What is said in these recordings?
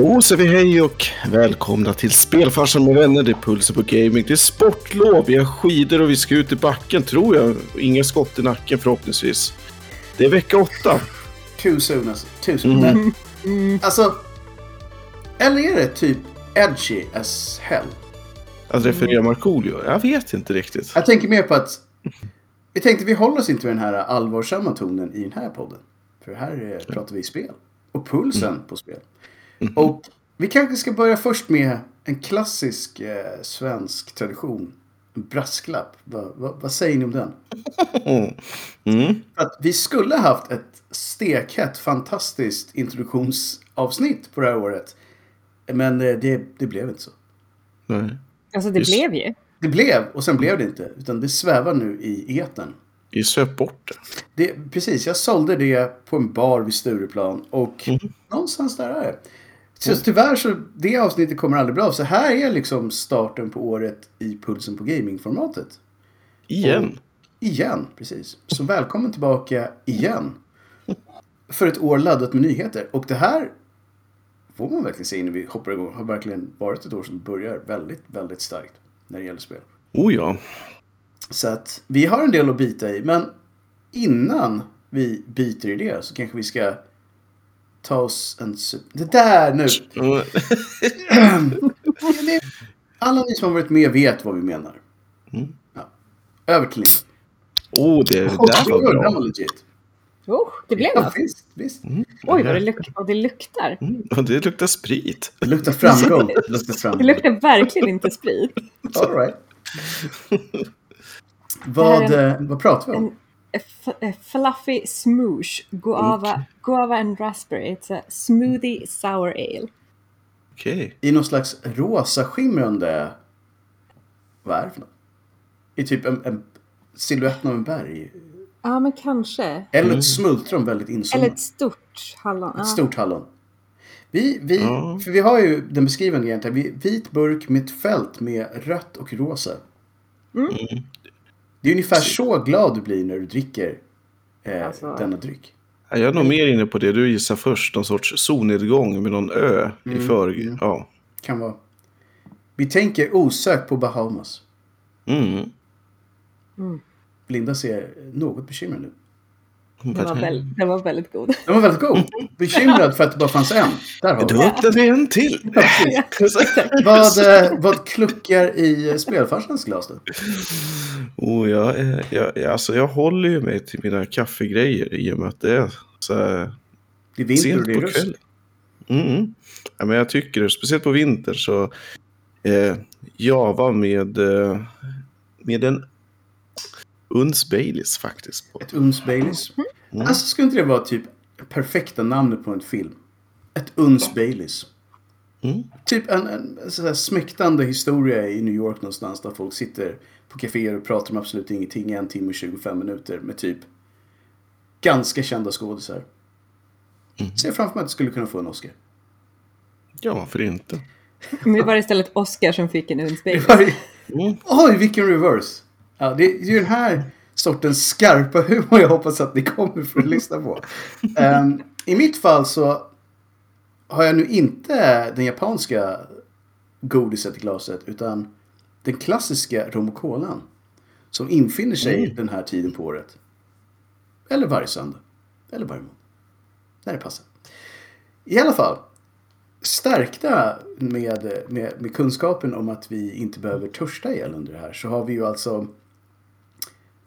Då säger vi hej och välkomna till Spelfarsan med vänner. Det är Pulsen på Gaming. Det är sportlov, vi har skidor och vi ska ut i backen tror jag. Inga skott i nacken förhoppningsvis. Det är vecka åtta. Too soon alltså. Too soon. Mm. Men, alltså, eller är det typ edgy as hell? Att referera Markoolio? Jag vet inte riktigt. Jag tänker mer på att vi tänkte vi håller oss inte med den här allvarsamma tonen i den här podden. För här pratar vi spel. Och pulsen på spel. Och vi kanske ska börja först med en klassisk eh, svensk tradition. En brasklapp. Va, va, vad säger ni om den? Mm. Att vi skulle haft ett stekhett, fantastiskt introduktionsavsnitt på det här året. Men eh, det, det blev inte så. Nej. Alltså det Just- blev ju. Det blev, och sen blev det inte. Utan det svävar nu i etern. Vi söp bort det. Precis, jag sålde det på en bar vid Stureplan och någonstans där är det. Så tyvärr så, det avsnittet kommer aldrig bli av. Så här är liksom starten på året i Pulsen på Gaming-formatet. Igen. Igen, precis. Så välkommen tillbaka igen. För ett år laddat med nyheter. Och det här, får man verkligen säga innan vi hoppar igång, har verkligen varit ett år som börjar väldigt, väldigt starkt när det gäller spel. Oh ja. Så att vi har en del att bita i. Men innan vi biter i det så kanske vi ska ta oss en sup. Det där nu! Det- Alla ni som har varit med vet vad vi menar. Ja. Över till er. Oh, det, det där var bra. legit. Oh, det blev Ja, något. visst, visst. Oj, vad det, luk och det luktar. Mm, och det luktar sprit. Det luktar framgång. Det luktar Det framgång. luktar verkligen inte sprit. All right. vad, eh, vad pratar vi om? En fluffy smoosh, guava, guava and raspberry. It's a smoothie sour ale. Okej. I någon slags rosa skimrande... Vad är det för något? I typ en, en siluetten av en berg. Ja, men kanske. Eller ett smultron väldigt Eller insomnat. ett stort hallon. Ja. Ett stort hallon. Vi, vi, Ja. för vi har ju den beskrivande egentligen. Vi, vit burk med ett fält med rött och rosa. Mm. Det är ungefär så glad du blir när du dricker eh, Alltså. denna dryck. Ja, Jag är nog mer inne på det du gissar först. Någon sorts solnedgång med någon ö i för... Ja. Kan vara. Vi tänker osökt på Bahamas. Mm. Linda ser något bekymrad ut. Den, var väl, den var väldigt god. Den var väldigt god. Bekymrad för att det bara fanns en. Där har öppnar vi en till. Vad, eh, vad kluckar i eh, spelfarsans glas då? Oh, jag, är- jag, alltså jag håller ju mig till mina kaffegrejer i och med att det är så här Det är vinter sent på kvällen. Mm. Ja, men jag tycker det, speciellt på vintern så eh, Java med, eh, med en uns Baileys faktiskt. Ett uns Baileys. Mm. Alltså skulle inte det vara typ perfekta namnet på en film? Ett uns Baileys. Mm. Typ en, en här smäktande historia i New York någonstans där folk sitter på kaféer och pratar om absolut ingenting i en timme och 25 minuter med typ ganska kända skådisar. Mm. Ser framför mig att det skulle kunna få en Oscar. Ja, varför inte? Men det var istället Oscar som fick en Det var ju- Mm. Oj, vilken reverse! Ja, det är ju den här sortens skarpa humor jag hoppas att ni kommer för att lyssna på. Ehm, I mitt fall så har jag nu inte den japanska godiset i glaset utan den klassiska rom och colan. Som infinner sig den här tiden på året. Eller varje söndag. Eller varje måndag. När det passar. I alla fall. Stärkta med, med, med kunskapen om att vi inte behöver törsta ihjäl under det här så har vi ju alltså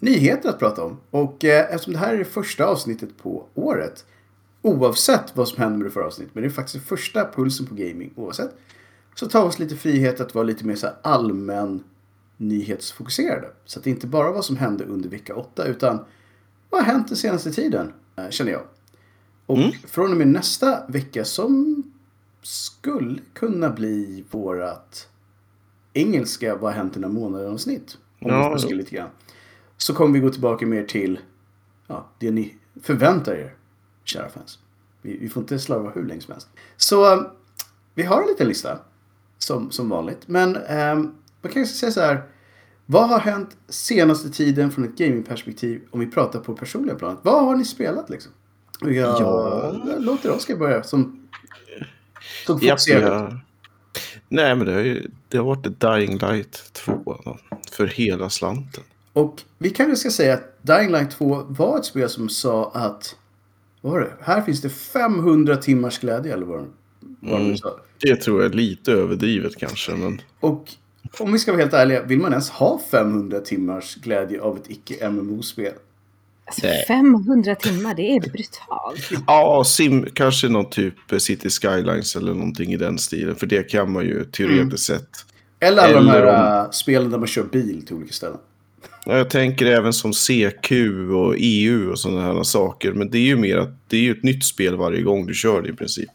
nyheter att prata om. Och eh, eftersom det här är det första avsnittet på året oavsett vad som händer med det förra avsnittet, men det är faktiskt det första pulsen på gaming oavsett, så tar vi oss lite frihet att vara lite mer så allmän nyhetsfokuserade. Så att det inte bara vad som hände under vecka 8 utan vad har hänt den senaste tiden, eh, känner jag. Och från och med nästa vecka som skulle kunna bli vårat engelska vad har hänt den här månaden avsnitt. Om Ja, vi lite grann. Så kommer vi gå tillbaka mer till ja, det ni förväntar er, kära fans. Vi, vi får inte slarva hur länge som helst. Så eh, vi har en liten lista, som, som vanligt. Men eh, man kan ju säga så här. Vad har hänt senaste tiden från ett gamingperspektiv om vi pratar på personliga planet? Vad har ni spelat liksom? Jag, Ja. låter Oskar börja som fokuserat. jag- Nej, men det har, ju, det har varit Dying Light 2 då, för hela slanten. Och vi kanske ska säga att Dying Light 2 var ett spel som sa att vad var det? Här finns det 500 timmars glädje eller vad, de- vad de Mm. sa. Det tror jag är lite överdrivet kanske, men Och om vi ska vara helt ärliga, vill man ens ha 500 timmars glädje av ett icke-MMO-spel? Alltså, Nej. 500 timmar, det är brutalt. ja, sim, kanske någon typ City Skylines eller någonting i den stilen. För det kan man ju teoretiskt sett. Eller alla de Eller här äh, spelen där man kör bil till olika ställen. Ja, Jag tänker även som CQ och EU och sådana här saker. Men det är ju mer att det är ju ett nytt spel varje gång du kör det i princip.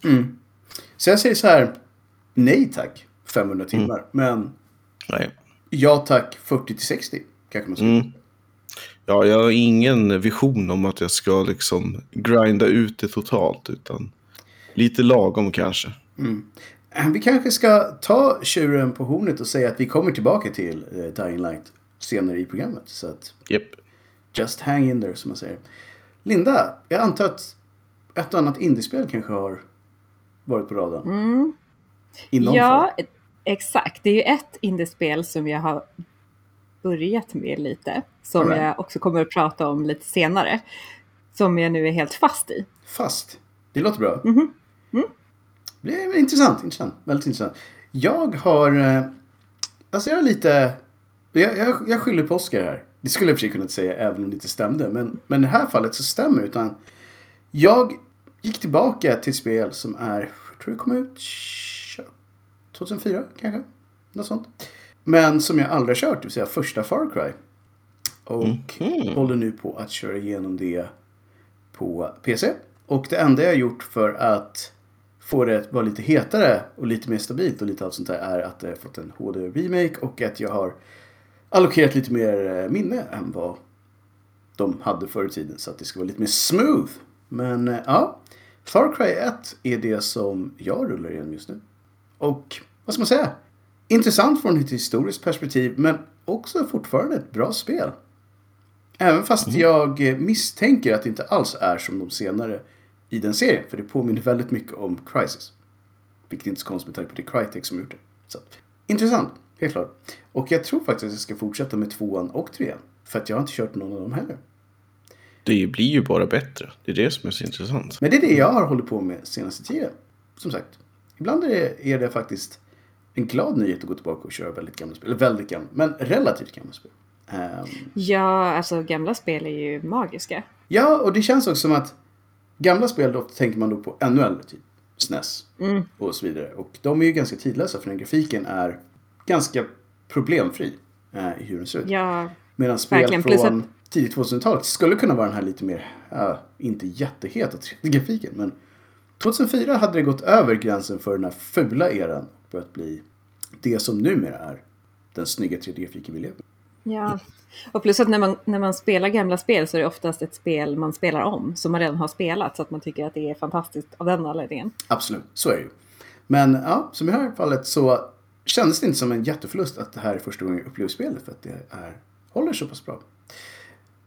Så jag säger så här, nej tack 500 timmar. Men Nej. ja tack 40 till 60 kanske man ska. Mm. Ja, jag har ingen vision om att jag ska liksom grinda ut det totalt. Utan lite lagom kanske. Äh, Vi kanske ska ta tjuren på hornet och säga att vi kommer tillbaka till eh, Dying Light senare i programmet. Så att Japp. just hang in there som man säger. Linda, jag antar att ett och annat indiespel kanske har varit på radarn? I någon form. Ja, exakt. Det är ju ett indiespel som jag har börjat med lite. Som right. jag också kommer att prata om lite senare. Som jag nu är helt fast i. Fast. Det låter bra. Mhm. Det är intressant, intressant. Väldigt intressant. Jag har... eh, Alltså jag är lite... Jag, jag, jag skyller på Oscar här. Det skulle jag för sig kunna säga även om det inte stämde. Men, men i det här fallet så stämmer det, utan Jag gick tillbaka till spel som är... Jag tror det kom ut 2004 kanske. Något sånt. Men som jag aldrig har kört, det vill säga första Far Cry. Och håller nu på att köra igenom det på PC. Och det enda jag har gjort för att få det att vara lite hetare och lite mer stabilt och lite allt sånt där är att jag fått en HD-remake och att jag har allokerat lite mer eh, minne än vad de hade förr i tiden. Så att det ska vara lite mer smooth. Men eh, ja, Far Cry 1 är det som jag rullar igenom just nu. Och vad ska man säga? Intressant från ett historiskt perspektiv men också fortfarande ett bra spel. Även fast jag eh, misstänker att det inte alls är som de senare i den serien. För det påminner väldigt mycket om Crisis. Vilket inte är så konstigt med tanke på det Crytek som gjort det. Så, intressant, helt klart. Och jag tror faktiskt att jag ska fortsätta med tvåan och trean. För att jag har inte kört någon av dem heller. Det blir ju bara bättre. Det är det som är så intressant. Men det är det jag har hållit på med senaste tiden. Som sagt. Ibland är det, är det faktiskt en glad nyhet att gå tillbaka och köra väldigt gamla spel. Eller väldigt gamla, men relativt gamla spel. Ehm, Ja, alltså gamla spel är ju magiska. Ja, och det känns också som att gamla spel då tänker man då på ännu äldre, typ SNES och så vidare. Och de är ju ganska tidlösa för den grafiken är ganska problemfri eh, i hur den ser ut. Ja, Medan spel verkligen. Från tidigt 2000-talet skulle kunna vara den här lite mer, ja, inte jätteheta 3D-grafiken, men 2004 hade det gått över gränsen för den här fula eran och börjat bli det som numera är den snygga 3D-grafiken vi lever med. ja. Och plus att när man, när man spelar gamla spel så är det oftast ett spel man spelar om. Som man redan har spelat. Så att man tycker att det är fantastiskt av den anledningen. Absolut, så är det ju. Men ja, som i det här fallet så kändes det inte som en jätteförlust att det här är första gången jag upplever spelet för att det är, håller så pass bra.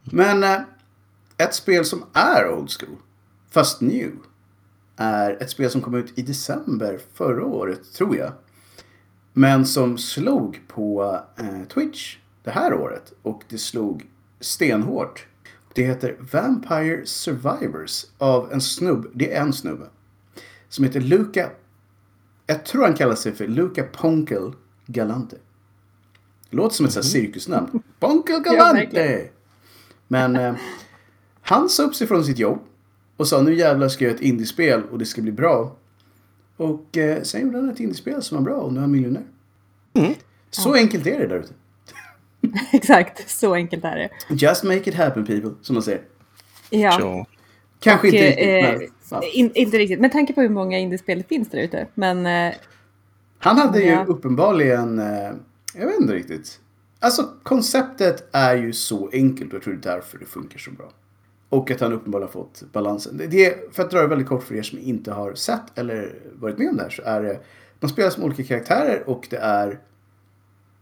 Men eh, ett spel som är old school, fast new, är ett spel som kom ut i december förra året, tror jag. Men som slog på eh, Twitch det här året och det slog stenhårt. Det heter Vampire Survivors av en snubb, det är en snubbe. Som heter Luca, jag tror han kallar sig för Luca Ponkel Galante. Det låter som ett här cirkusnamn. Ponkel Galante! Men eh, han sa upp sig från sitt jobb och sa nu jävlar ska jag göra ett indiespel och det ska bli bra. Och eh, sen gjorde han ett indiespel som var bra och nu är han miljonär. Så enkelt är det där ute. Exakt, så enkelt är det. Just make it happen people, som man säger. Ja. Ja. Kanske Och, inte riktigt, eh, men ja. In, inte riktigt, med tanke på hur många indiespel det finns där ute. Men eh, Han hade ju Ja. uppenbarligen, eh, jag vet inte riktigt. Alltså konceptet är ju så enkelt och jag tror det är därför det funkar så bra. Och att han uppenbarligen har fått balansen. Det- Det är, för att dra det väldigt kort för er som inte har sett eller varit med om det här så är det, man spelar som olika karaktärer och det är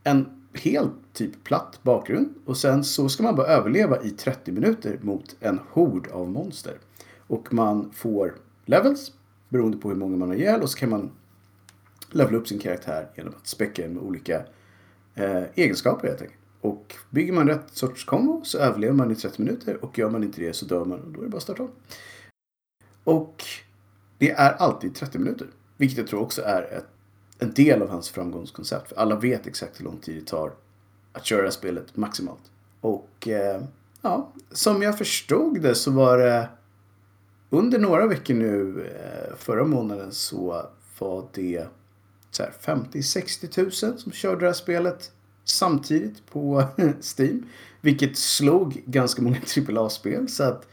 en helt typ platt bakgrund. Och sen så ska man bara överleva i 30 minuter mot en hord av monster. Och man får levels beroende på hur många man har ihjäl och så kan man levla upp sin karaktär genom att späcka den med olika eh, egenskaper helt enkelt. Och bygger man rätt sorts kombo så överlever man i 30 minuter och gör man inte det så dör man och då är det bara att starta om. Och det är alltid 30 minuter. Vilket jag tror också är ett, en del av hans framgångskoncept. För alla vet exakt hur lång tid det tar att köra spelet maximalt. Och eh, ja, som jag förstod det så var det under några veckor nu eh, förra månaden så var det 50-60 000 som körde det här spelet samtidigt på Steam. Vilket slog ganska många AAA-spel. Så att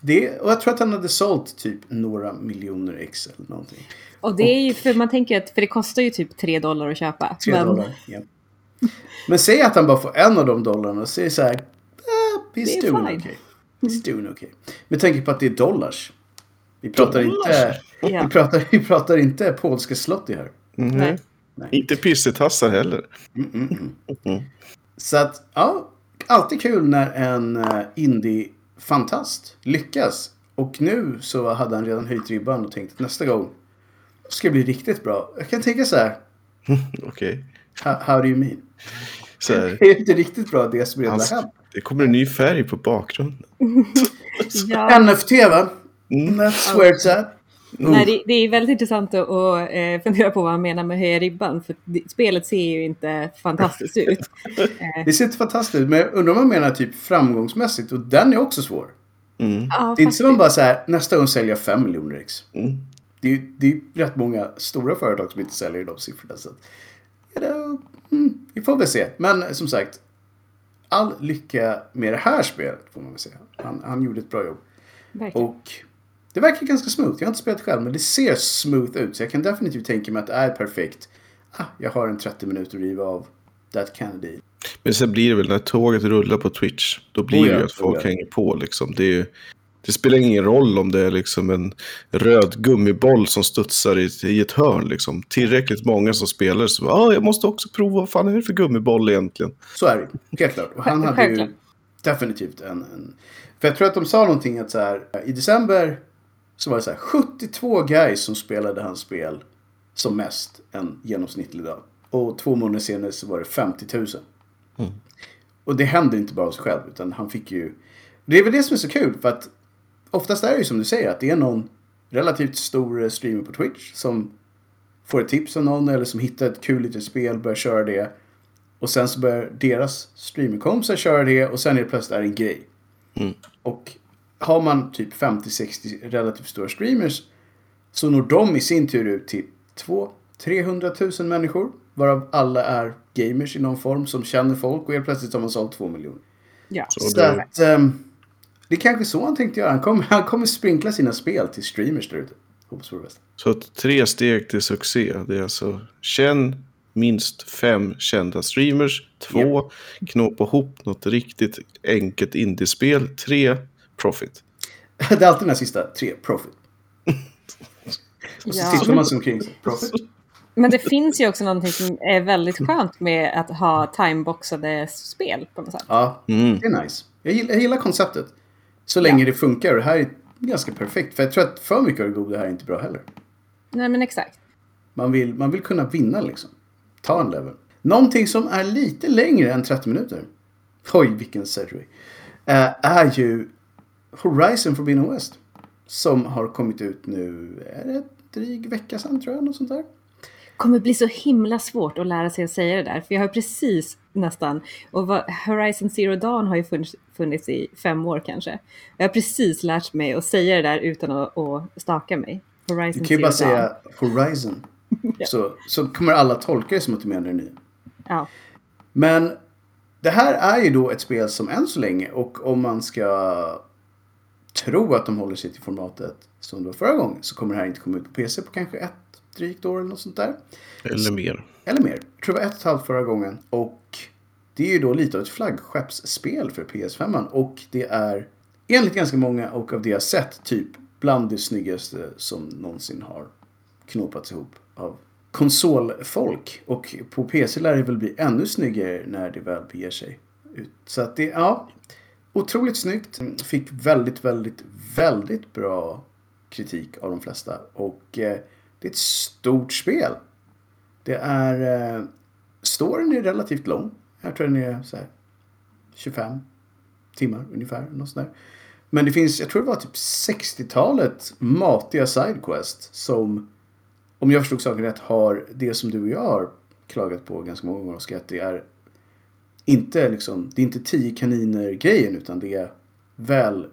det, och jag tror att han hade sålt typ några miljoner ex eller någonting. Och det är ju för man tänker att, för det kostar ju typ 3 dollar att köpa. 3 men... dollar, ja. Men säg att han bara får en av de dollarna och säger så här. Ah, he's doing okay. He's doing okay. Med tanke på att det är dollars. Vi pratar inte, ja. vi pratar, vi pratar inte polska slotty här. Mm. Nej. Nej. Inte pissetassar heller. Mm, mm, mm. Så att, ja. Alltid kul när en uh, indie-fantast lyckas. Och nu så hade han redan höjt ribban och tänkt att nästa gång ska det bli riktigt bra. Jag kan tänka så här. Okej. Okay. How, how do you mean? Så här. Det är inte riktigt bra det som redan har hänt. Det kommer en ny färg på bakgrunden. ja. NFT va? Mm. That's where it's at. Mm. Nej, det, det, är väldigt intressant att, att eh, fundera på vad han menar med höja ribban. För spelet ser ju inte fantastiskt ut. det ser inte fantastiskt ut. Men jag undrar om man menar typ framgångsmässigt. Och den är också svår. Mm. Ja, det är inte som bara så här, nästa gång säljer jag 5 miljoner ex. Mm. Det, är, det är rätt många stora företag som inte säljer de siffrorna. Så ja, mm, vi får väl se. Men som sagt, all lycka med det här spelet får man väl säga. Han, han gjorde ett bra jobb. Verkligen. Och det verkar ganska smooth. Jag har inte spelat själv, men det ser smooth ut. Så jag kan definitivt tänka mig att det är perfekt. Ah, jag har en 30 minuter att riva av That Kennedy. Men sen blir det väl när tåget rullar på Twitch. Då blir oh, ja, det ju att folk ja. hänger på liksom. Det, är, det, spelar ingen roll om det är liksom en röd gummiboll som studsar i, i ett hörn. Liksom. Tillräckligt många som spelar så ah, jag måste också prova. Vad fan är det för gummiboll egentligen? Så är det helt klart. Och han hade ju definitivt en, en... För jag tror att de sa någonting att så här, i december så var det så här 72 guys som spelade hans spel som mest en genomsnittlig dag. Och två månader senare så var det 50 000. Mm. Och det händer inte bara av sig själv utan han fick ju... Det är väl det som är så kul för att oftast är det ju som du säger att det är någon relativt stor streamer på Twitch som får ett tips av någon eller som hittar ett kul litet spel, börjar köra det. Och sen så börjar deras streamerkompisar köra det och sen är det plötsligt är det en grej. Mm. Och har man typ 50-60 relativt stora streamers så når de i sin tur ut till 200-300 000 människor. Varav alla är gamers i någon form som känner folk och helt plötsligt har man sålt 2 miljoner. Ja. Så, så att, um, det är kanske så han tänkte göra. Han kommer, han kommer sprinkla sina spel till streamers där ute. Hoppas på det bästa. Så tre steg till succé. Det är alltså känn minst fem kända streamers. Två, yep. knåpa ihop något riktigt enkelt indiespel. Tre, profit. det är alltid den här sista, tre, profit. Och så ja. tittar man sig omkring profit. Men det finns ju också någonting som är väldigt skönt med att ha timeboxade spel på något sätt. Ja, mm. det är nice. Jag gillar, jag gillar konceptet. Så länge ja. det funkar. Och det här är ganska perfekt. För jag tror att för mycket av det goda här är inte bra heller. Nej, men exakt. Man vill, man vill kunna vinna liksom. Ta en level. Någonting som är lite längre än 30 minuter. Oj, vilken segway. Uh, är ju Horizon Forbidden West. Som har kommit ut nu, är det dryg vecka sedan tror jag, något sånt där. Det kommer bli så himla svårt att lära sig att säga det där. För jag har precis nästan, och vad, Horizon Zero Dawn har ju funnits, funnits, i fem år kanske. Jag har precis lärt mig att säga det där utan att, att staka mig. Horizon du kan ju bara säga Horizon. ja. så, så kommer alla tolka det som att du menar det nya. Ja. Men det här är ju då ett spel som än så länge och om man ska tro att de håller sig till formatet som det var förra gången så kommer det här inte komma ut på PC på kanske ett drygt år eller något sånt där. Eller mer. Eller mer. Jag tror det var ett och ett halvt förra gången. Och det är ju då lite av ett flaggskeppsspel för PS5. Och det är enligt ganska många och av det jag sett typ bland det snyggaste som någonsin har knåpats ihop av konsolfolk. Och på PC lär det väl bli ännu snyggare när det väl beger sig ut. Så att det, ja. Otroligt snyggt. Fick väldigt, väldigt, väldigt bra kritik av de flesta. Och eh, det är ett stort spel. Det är... Eh, storyn är relativt lång. Jag tror den är så här 25 timmar ungefär. Något sånt där. Men det finns, jag tror det var typ 60-talet matiga sidequest som, om jag förstod saken rätt, har det som du och jag har klagat på ganska många gånger, Oskar, att det är inte liksom, det är inte tio kaniner grejen utan det är väl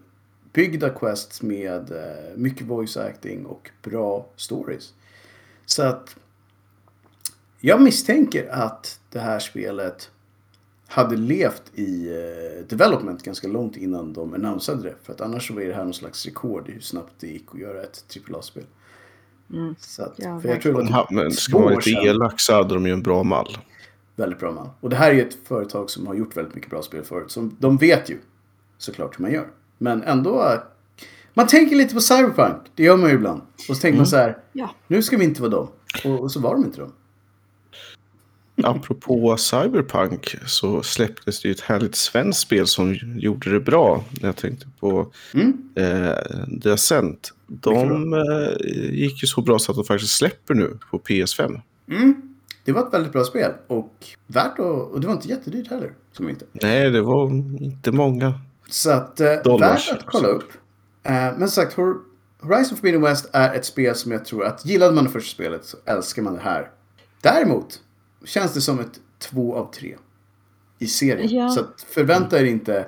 välbyggda quests med eh, mycket voice acting och bra stories. Så att jag misstänker att det här spelet hade levt i uh, development ganska långt innan de annonsade det. För att annars så var det här någon slags rekord i hur snabbt det gick att göra ett AAA-spel. Mm. Så att, Ja, för jag tror var men ska man vara lite elak så hade de ju en bra mall. Väldigt bra man. Och det här är ju ett företag som har gjort väldigt mycket bra spel förut. Så de vet ju såklart hur man gör. Men ändå. Man tänker lite på Cyberpunk. Det gör man ju ibland. Och så tänker man så här. Ja. Nu ska vi inte vara dem. Och, och så var de inte dem. Apropå Cyberpunk så släpptes det ju ett härligt svenskt spel som gjorde det bra. Jag tänkte på Mm. eh, The Ascent. De eh, gick ju så bra så att de faktiskt släpper nu på PS5. Mm. Det var ett väldigt bra spel. Och värt att... Och det var inte jättedyrt heller. Som inte. Nej, det var inte många. Så att, eh, värt att kolla upp. Eh, men som sagt, Hor- Horizon Forbidden West är ett spel som jag tror att gillade man det första spelet så älskar man det här. Däremot känns det som ett två av tre i serien. Ja. Så att förvänta er inte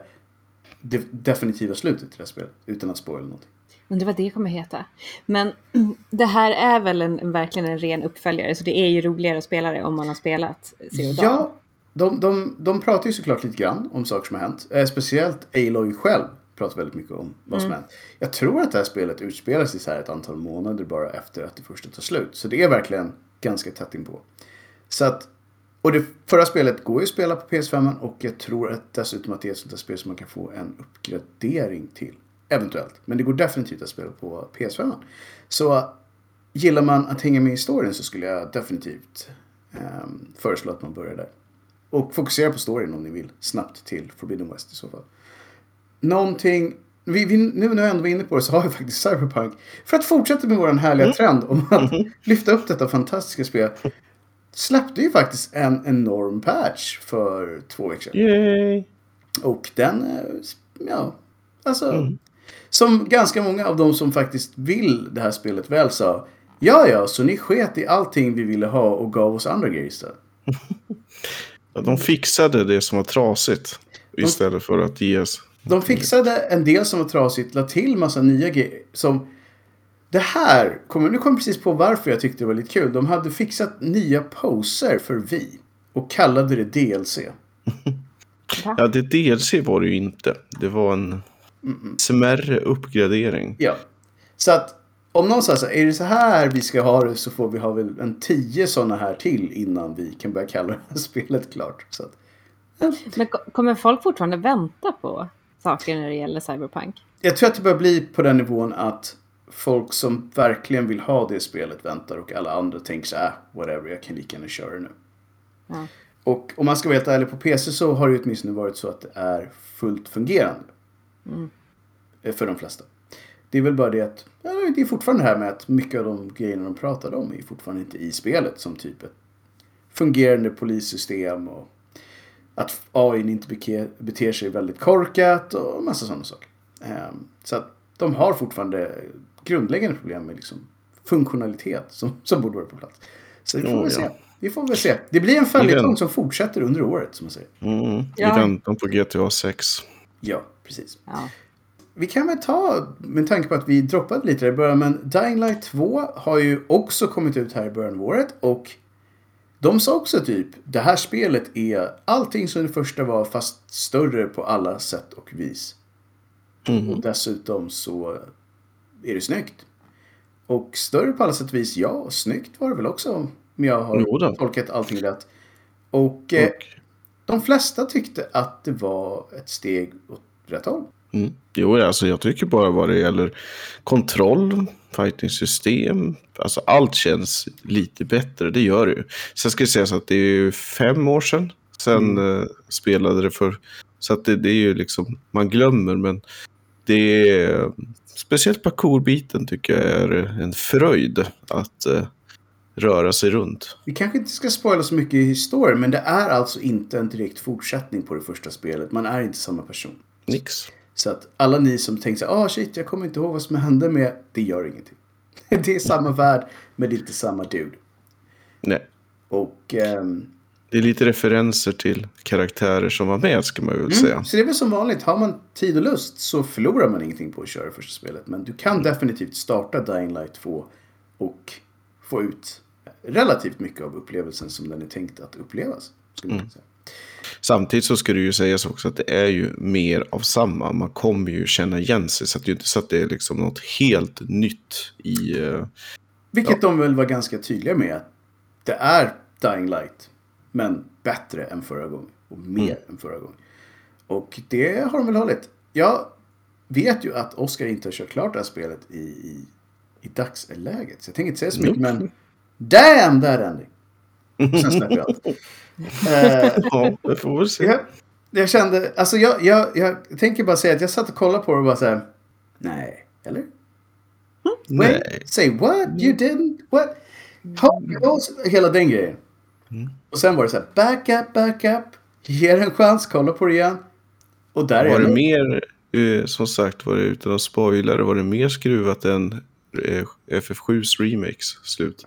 det definitiva slutet till det här spelet utan att spoila någonting. Men det var det kommer heta. Men det här är väl en, en, verkligen en ren uppföljare. Så det är ju roligare att spela det om man har spelat Zero Dawn. Ja, de, de, de pratar ju såklart lite grann om saker som har hänt. Eh, speciellt Aloy själv pratar väldigt mycket om vad som har hänt. Jag tror att det här spelet utspelar sig så här ett antal månader bara efter att det första tar slut. Så det är verkligen ganska tätt inpå. Så att, och det förra spelet går ju att spela på PS5 och jag tror att dessutom att det är ett sånt där spel som man kan få en uppgradering till. Eventuellt. Men det går definitivt att spela på PS5. Så gillar man att hänga med i historien så skulle jag definitivt ehm, föreslå att man börjar där. Och fokusera på storyn om ni vill. Snabbt till Forbidden West i så fall. Någonting... Vi, vi, nu när jag ändå var inne på det så har vi faktiskt Cyberpunk. För att fortsätta med vår härliga trend om att lyfta upp detta fantastiska spel. Släppte ju faktiskt en enorm patch för två veckor sedan. Yay! Och den, eh, ja, alltså. Som ganska många av de som faktiskt vill det här spelet väl sa. Ja, ja, så ni sket i allting vi ville ha och gav oss andra grejer istället. De fixade det som var trasigt istället för att ge oss... De fixade en del som var trasigt, la till massa nya grejer. Som det här, kommer, nu kom jag precis på varför jag tyckte det var lite kul. De hade fixat nya poser för Vi. Och kallade det DLC. Ja, det DLC var det ju inte. Det var en smärre uppgradering. Ja. Så att om någon säger så här, är det så här vi ska ha det så får vi ha väl en tio sådana här till innan vi kan börja kalla det här spelet klart. Så att, Men ko- kommer folk fortfarande vänta på saker när det gäller Cyberpunk? jag tror att det börjar bli på den nivån att folk som verkligen vill ha det spelet väntar och alla andra tänker så här, ah, whatever, jag kan lika gärna köra det nu. Ja. Och om man ska vara helt ärlig på PC så har det ju åtminstone varit så att det är fullt fungerande. Eh, För de flesta. Det är väl bara det att ja, det är fortfarande det här med att mycket av de grejerna de pratade om är fortfarande inte i spelet. Som typ ett fungerande polissystem och att AI inte beke, beter sig väldigt korkat och massa sådana saker. Ehm, så att de har fortfarande grundläggande problem med liksom funktionalitet som, som borde vara på plats. Så vi får Oh, ja. se. Vi får väl se. Det blir en följetong som fortsätter under året som man säger. Mm, Ja. I väntan på GTA 6. Ja, precis. Ja. Vi kan väl ta, med tanke på att vi droppade lite där i början, men Dying Light 2 har ju också kommit ut här i början av året och de sa också typ, det här spelet är allting som det första var fast större på alla sätt och vis. Och dessutom så är det snyggt. Och större på alla sätt och vis, ja, snyggt var det väl också om jag har tolkat allting rätt. Och, eh, Och, de flesta tyckte att det var ett steg åt rätt håll. Mm, jo, alltså jag tycker bara vad det gäller kontroll, fighting-system, alltså allt känns lite bättre, det gör det ju. Sen ska det sägas att det är ju fem år sedan, sen eh, spelade det för, så att det, det är ju liksom, man glömmer, men det är, speciellt parkourbiten tycker jag är en fröjd att eh, röra sig runt. Vi kanske inte ska spoila så mycket i historien, men det är alltså inte en direkt fortsättning på det första spelet. Man är inte samma person. Nix. Så att alla ni som tänker så ah shit, jag kommer inte ihåg vad som hände med, det gör ingenting. Det är samma värld, men det är inte samma dude. Nej. Och ehm, Det är lite referenser till karaktärer som var med, ska man väl säga. Mm, så det är väl som vanligt, har man tid och lust så förlorar man ingenting på att köra första spelet. Men du kan definitivt starta Dying Light 2 och få ut relativt mycket av upplevelsen som den är tänkt att upplevas. Skulle man säga. Samtidigt så ska det ju sägas också att det är ju mer av samma. Man kommer ju känna igen sig. Så att det är inte så att det är liksom något helt nytt i... eh, Vilket de väl var ganska tydliga med. Det är Dying Light, men bättre än förra gången. Och mer än förra gången. Och det har de väl hållit. Jag vet ju att Oscar inte har kört klart det här spelet i, i, i dagsläget. Så jag tänker inte säga så mycket, men damn that ending. Sen släpper jag allt. Eh, Ja, det får vi se. jag, jag kände, alltså jag, jag, jag tänker bara säga att jag satt och kollade på det och bara så här, nej, eller? Wait, Nej. say what? You didn't? What? How, hela den grejen. Och sen var det så här, back up, back up. Ge en chans, kolla på det igen. Och där Var är det det. mer, eh, som sagt, var det utan att spoila, var det mer skruvat än eh, FF7s remakes slut?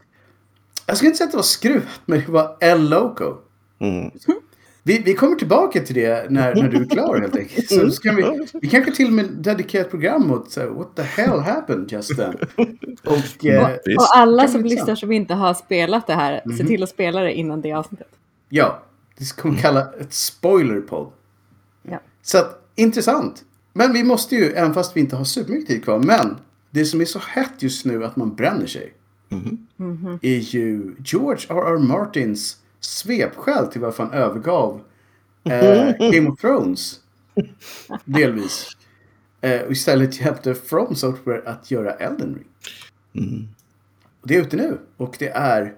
Jag skulle inte säga att det var skruvat, men det var El Loco. Mm. Vi, vi kommer tillbaka till det när, när du är klar helt enkelt. Så ska vi, vi kanske till och med dedikerar ett program åt så what the hell happened just then. Och, eh. Och alla som lyssnar som inte har spelat det här, se till att spela det innan det avsnittet. ja, det kommer vi kalla ett spoilerpodd. Ja. Så att, intressant. Men vi måste ju, även fast vi inte har supermycket tid kvar, men det som är så hett just nu att man bränner sig. Är ju George R.R. Martins svepskäl till varför han övergav eh, Game of Thrones. Delvis. Eh, och istället hjälpte From Software att göra Elden Ring. Och det är ute nu. Och det är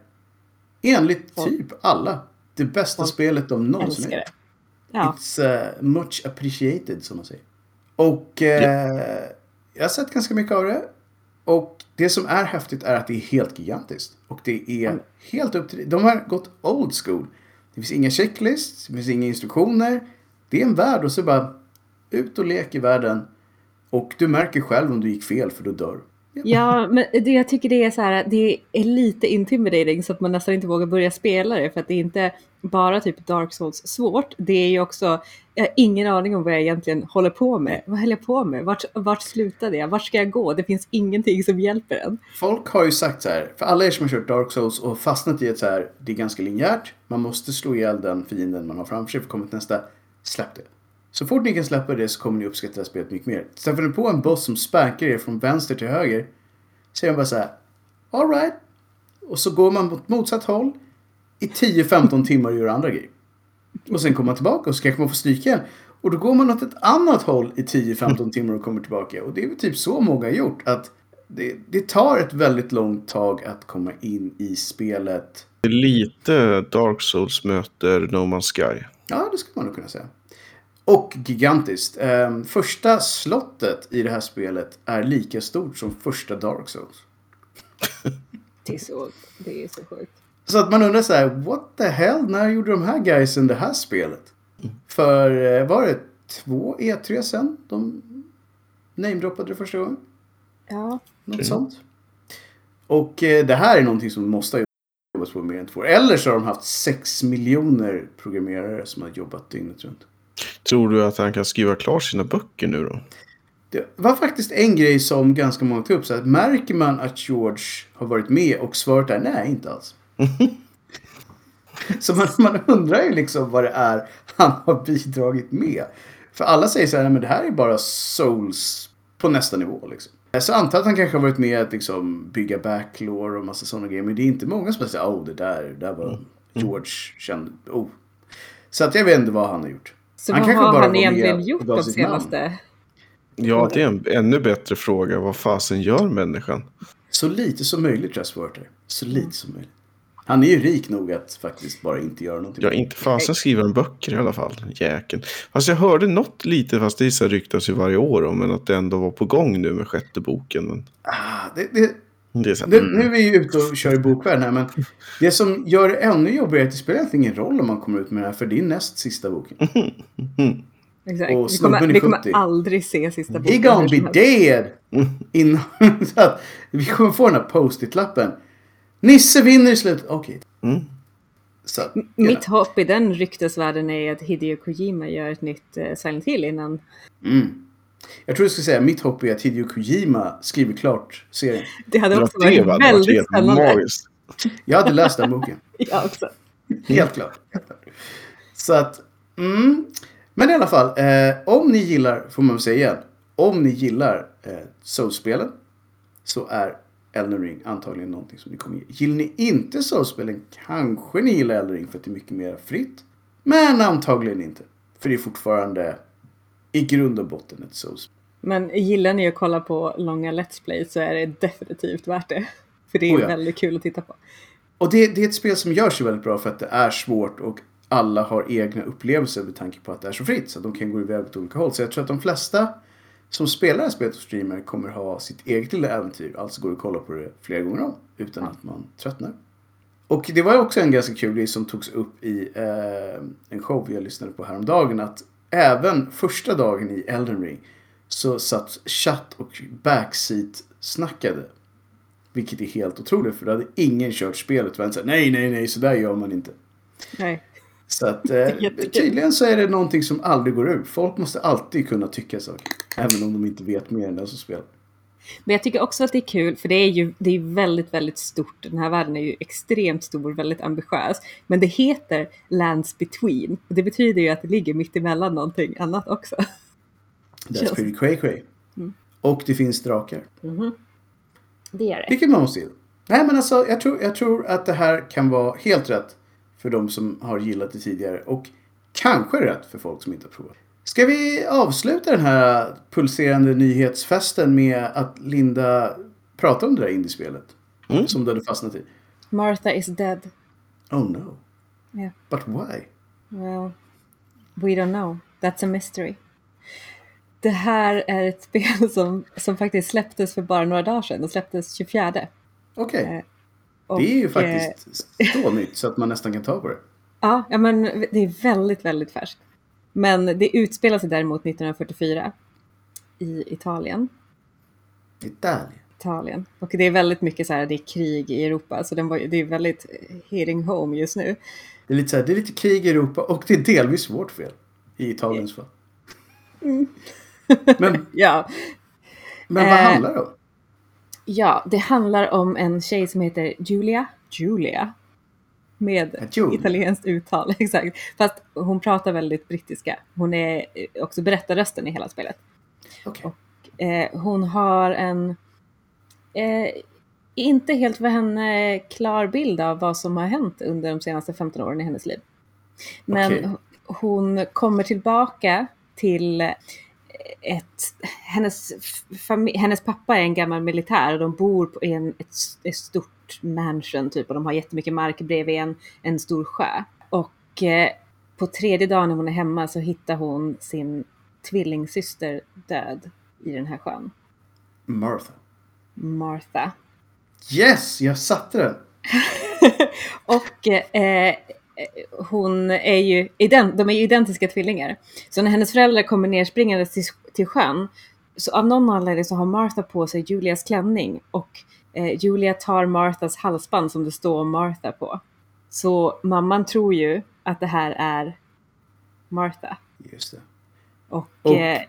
enligt typ alla det bästa spelet de någonsin gjort. Ja, It's uh, much appreciated som man säger. Och eh, jag har sett ganska mycket av det. Och det som är häftigt är att det är helt gigantiskt. Och det är helt upp till... De har gått old school. Det finns inga checklists, det finns inga instruktioner. Det är en värld och så bara ut och lek i världen. Och du märker själv om du gick fel för då dör du. ja men det, jag tycker det är så här, det är lite intimidating så att man nästan inte vågar börja spela det för att det är inte bara typ Dark Souls svårt. Det är ju också, jag har ingen aning om vad jag egentligen håller på med. Vad höll jag på med? Vart, vart slutade jag? Vart ska jag gå? Det finns ingenting som hjälper en. Folk har ju sagt så här, för alla er som har kört Dark Souls och fastnat i att så här, det är ganska linjärt. Man måste slå ihjäl den fienden man har framför sig för att komma till nästa. Släpp det. Så fort ni kan släppa det så kommer ni uppskatta det här spelet mycket mer. Träffar ni på en boss som spankar er från vänster till höger. Säger man bara så här, alright. Och så går man mot motsatt håll i 10-15 timmar och gör andra grejer. Och sen kommer man tillbaka och så kanske man får stryka igen. Och då går man åt ett annat håll i 10-15 timmar och kommer tillbaka. Och det är väl typ så många har gjort. Att det, det tar ett väldigt långt tag att komma in i spelet. Det är lite Dark Souls möter No Man's Sky. Ja, det skulle man nog kunna säga. Och gigantiskt. Ehm, första slottet i det här spelet är lika stort som första Dark Souls. Det är så, det är så sjukt. Så att man undrar så här, what the hell, när gjorde de här guysen det här spelet? För eh, var det två E3 sen de namedroppade det första gången? Ja, Något sånt. Och eh, det här är någonting som måste ha jobbats på mer än två år. Eller så har de haft sex miljoner programmerare som har jobbat dygnet runt. Tror du att han kan skriva klart sina böcker nu då? Det var faktiskt en grej som ganska många tog upp. Så att märker man att George har varit med och svaret är nej, inte alls. så man, man undrar ju liksom vad det är han har bidragit med. För alla säger så här, nej men det här är bara souls på nästa nivå liksom. Så jag antar att han kanske har varit med att liksom bygga backlore och massa sådana grejer. Men det är inte många som säger, oh det där, det där var George känd. Oh. Så att jag vet inte vad han har gjort. så Han vad kanske har bara han egentligen gjort de sitt namn. senaste? Ja, det är en ännu bättre fråga. Vad fasen gör människan? Så lite som möjligt Russ Werther. Så lite som möjligt. Han är ju rik nog att faktiskt bara inte göra någonting. Ja, inte fasen skriver han böcker i alla fall. Jäkeln. Fast jag hörde något lite, fast det så ryktas ju varje år om, men att det ändå var på gång nu med sjätte boken. Men... Ah, det, det, Det är så, Nu, nu är vi ju ute och kör i bokvärlden här, men det som gör det ännu jobbigare är att det spelar egentligen ingen roll om man kommer ut med den här, för det är näst sista boken. Exakt. Och Vi kommer, vi kommer 70. aldrig se sista boken. gonna hur be dead! Innan, så att vi kommer få den här post-it-lappen. Nisse vinner i slutet. Okej. Mm. Så, Mitt hopp i den ryktesvärlden är att Hideo Kojima gör ett nytt eh, Silent Hill innan. mm. Jag tror jag skulle säga mitt hopp är att Hideo Kojima skriver klart serien. Det hade också varit väldigt helt spännande. magiskt. Jag hade läst den boken. Jag också. Helt klart. Så att, mm. Men i alla fall, eh, om ni gillar, får man väl säga igen, om ni gillar eh, Souls-spelen så är Elden Ring antagligen någonting som ni kommer gilla. Gillar ni inte Souls-spelen kanske ni gillar Elden Ring för att det är mycket mer fritt. Men antagligen inte. För det är fortfarande i grund och botten ett Souls. Men gillar ni att kolla på långa Let's Play så är det definitivt värt det. För det är Oh ja. väldigt kul att titta på. Och det, det är ett spel som görs ju väldigt bra för att det är svårt och alla har egna upplevelser med tanke på att det är så fritt. Så de kan gå iväg åt olika håll. Så jag tror att de flesta som spelar spelet och streamer kommer ha sitt eget lilla äventyr. Alltså går det att kolla på det flera gånger om utan att man tröttnar. Och det var också en ganska kul grej som togs upp i eh, en show jag lyssnade på häromdagen. Att även första dagen i Elden Ring så satt chatt och backseat snackade. Vilket är helt otroligt för då hade ingen kört spelet. Och här, nej, nej, nej, så där gör man inte. Nej. Så att eh, tydligen så är det någonting som aldrig går ur. Folk måste alltid kunna tycka saker. Även om de inte vet mer än den som spelar. Men jag tycker också att det är kul, för det är ju det är väldigt, väldigt stort. Den här världen är ju extremt stor, väldigt ambitiös. Men det heter Lands Between. Och det betyder ju att det ligger mitt emellan någonting annat också. That's pretty cray cray. Mm. Och det finns drakar. Det är det. Vilket man måste gilla. Nej men alltså jag tror, jag tror att det här kan vara helt rätt för de som har gillat det tidigare. Och kanske rätt för folk som inte har provat. Ska vi avsluta den här pulserande nyhetsfesten med att Linda pratar om det där indiespelet? Mm. Som du hade fastnat i. Martha is dead. Oh no. Yeah. But why? Well, we don't know. That's a mystery. Det här är ett spel som, som faktiskt släpptes för bara några dagar sedan. Det släpptes 24. Okej. Eh, Och, Det är ju eh, faktiskt så nytt så att man nästan kan ta på det. Ja, ja, men det är väldigt, väldigt färskt. Men det utspelar sig däremot 1944 i Italien. Italien. Italien. Och det är väldigt mycket så här, det är krig i Europa, så den var, det är väldigt hitting home just nu. Det är, lite så här, det är lite krig i Europa och det är delvis vårt fel. I Italiens fall. Mm. Men, Ja, men vad Eh, handlar det om? ja, det handlar om en tjej som heter Julia. Julia. Med Julia. italienskt uttal, exakt. Fast hon pratar väldigt brittiska. Hon är också berättarrösten i hela spelet. Okej. Eh, hon har en eh, inte helt för henne klar bild av vad som har hänt under de senaste 15 åren i hennes liv. Men Okej. hon kommer tillbaka till ett... Hennes, hennes pappa är en gammal militär och de bor på en, ett, ett stort mansion typ och de har jättemycket mark bredvid en, en stor sjö. Och eh, på tredje dagen när hon är hemma så hittar hon sin tvillingsyster död i den här sjön. Martha. Martha. Yes, jag satte den. Och eh, hon är ju, de är ju identiska tvillingar. Så när hennes föräldrar kommer nerspringande till, till sjön, så av någon anledning så har Martha på sig Julias klänning och eh, Julia tar Marthas halsband som det står Martha på. Så mamman tror ju att det här är Martha. Just det. Och, Och eh,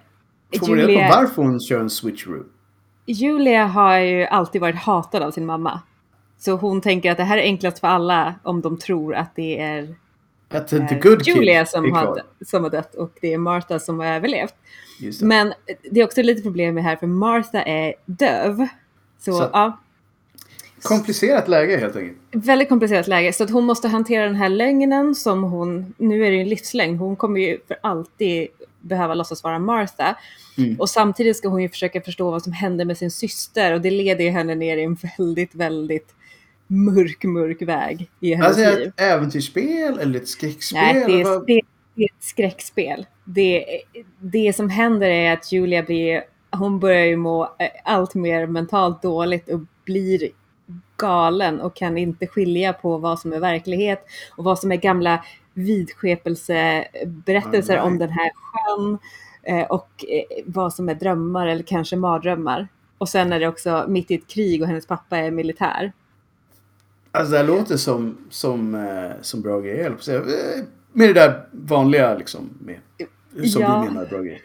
Får man reda på varför hon kör en switcheroo? Julia har ju alltid varit hatad av sin mamma. Så hon tänker att det här är enklast för alla om de tror att det är Att the eh, good Julia som har, som har dött och det är Martha som har överlevt. Just det. Men det är också lite problem med här för Martha är döv. Så, Så- ja, Komplicerat läge helt enkelt. väldigt komplicerat läge. Så att hon måste hantera den här lögnen som hon, nu är det ju en livslängd, hon kommer ju för alltid behöva låtsas vara Martha. Mm. Och samtidigt ska hon ju försöka förstå vad som händer med sin syster och det leder ju henne ner i en väldigt, väldigt mörk, mörk väg i hennes Alltså liv. ett äventyrsspel eller ett skräckspel? Nej, det är, det, det är ett skräckspel. Det, det som händer är att Julia blir, hon börjar ju må eh, allt mer mentalt dåligt och blir galen och kan inte skilja på vad som är verklighet och vad som är gamla vidskepelseberättelser right. om den här sjön eh, och eh, vad som är drömmar eller kanske mardrömmar. Och sen är det också mitt i ett krig och hennes pappa är militär. Alltså det här låter som, som, eh, som bra grejer, Med det där vanliga liksom, med, som ja. du menar bra grejer.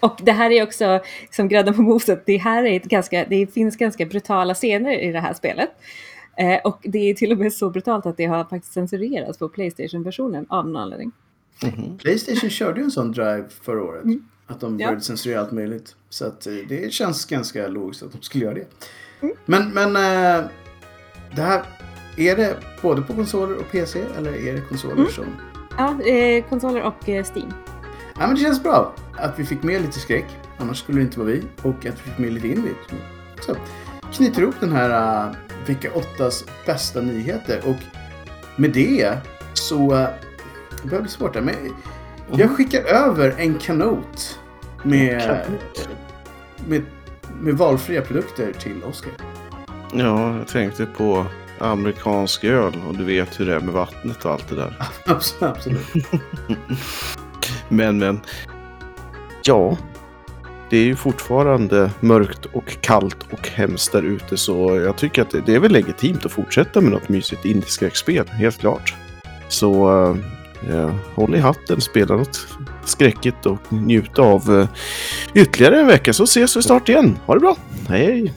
Och det här är också, som grädden på moset, det här är ett ganska, det finns ganska brutala scener i det här spelet. Eh, och det är till och med så brutalt att det har faktiskt censurerats på Playstation-versionen av någon anledning. Mm -hmm. Playstation körde ju en sån drive förra året. Mm. Att de började ja. censurera allt möjligt. Så att eh, det känns ganska logiskt att de skulle göra det. Mm. Men, men äh, det här, är det både på konsoler och PC eller är det konsoler mm. som... Ja, eh, konsoler och eh, Steam. Ja, men det känns bra att vi fick med lite skräck. Annars skulle det inte vara vi. Och att vi fick med lite indie. Så knyter ihop den här uh, vecka 8s bästa nyheter. Och med det så... Uh, det börjar bli svårt där. Men jag mm. skickar över en kanot med, med, med valfria produkter till Oscar. Ja, jag tänkte på amerikansk öl och du vet hur det är med vattnet och allt det där. Absolut. men, men. Ja. Det är ju fortfarande mörkt och kallt och hemskt där ute så jag tycker att det är väl legitimt att fortsätta med något mysigt indieskräckspel, helt klart. Så eh, eh, håll i hatten, spela något skräckigt och njuta av eh, ytterligare en vecka så ses vi snart igen. Ha det bra, hej!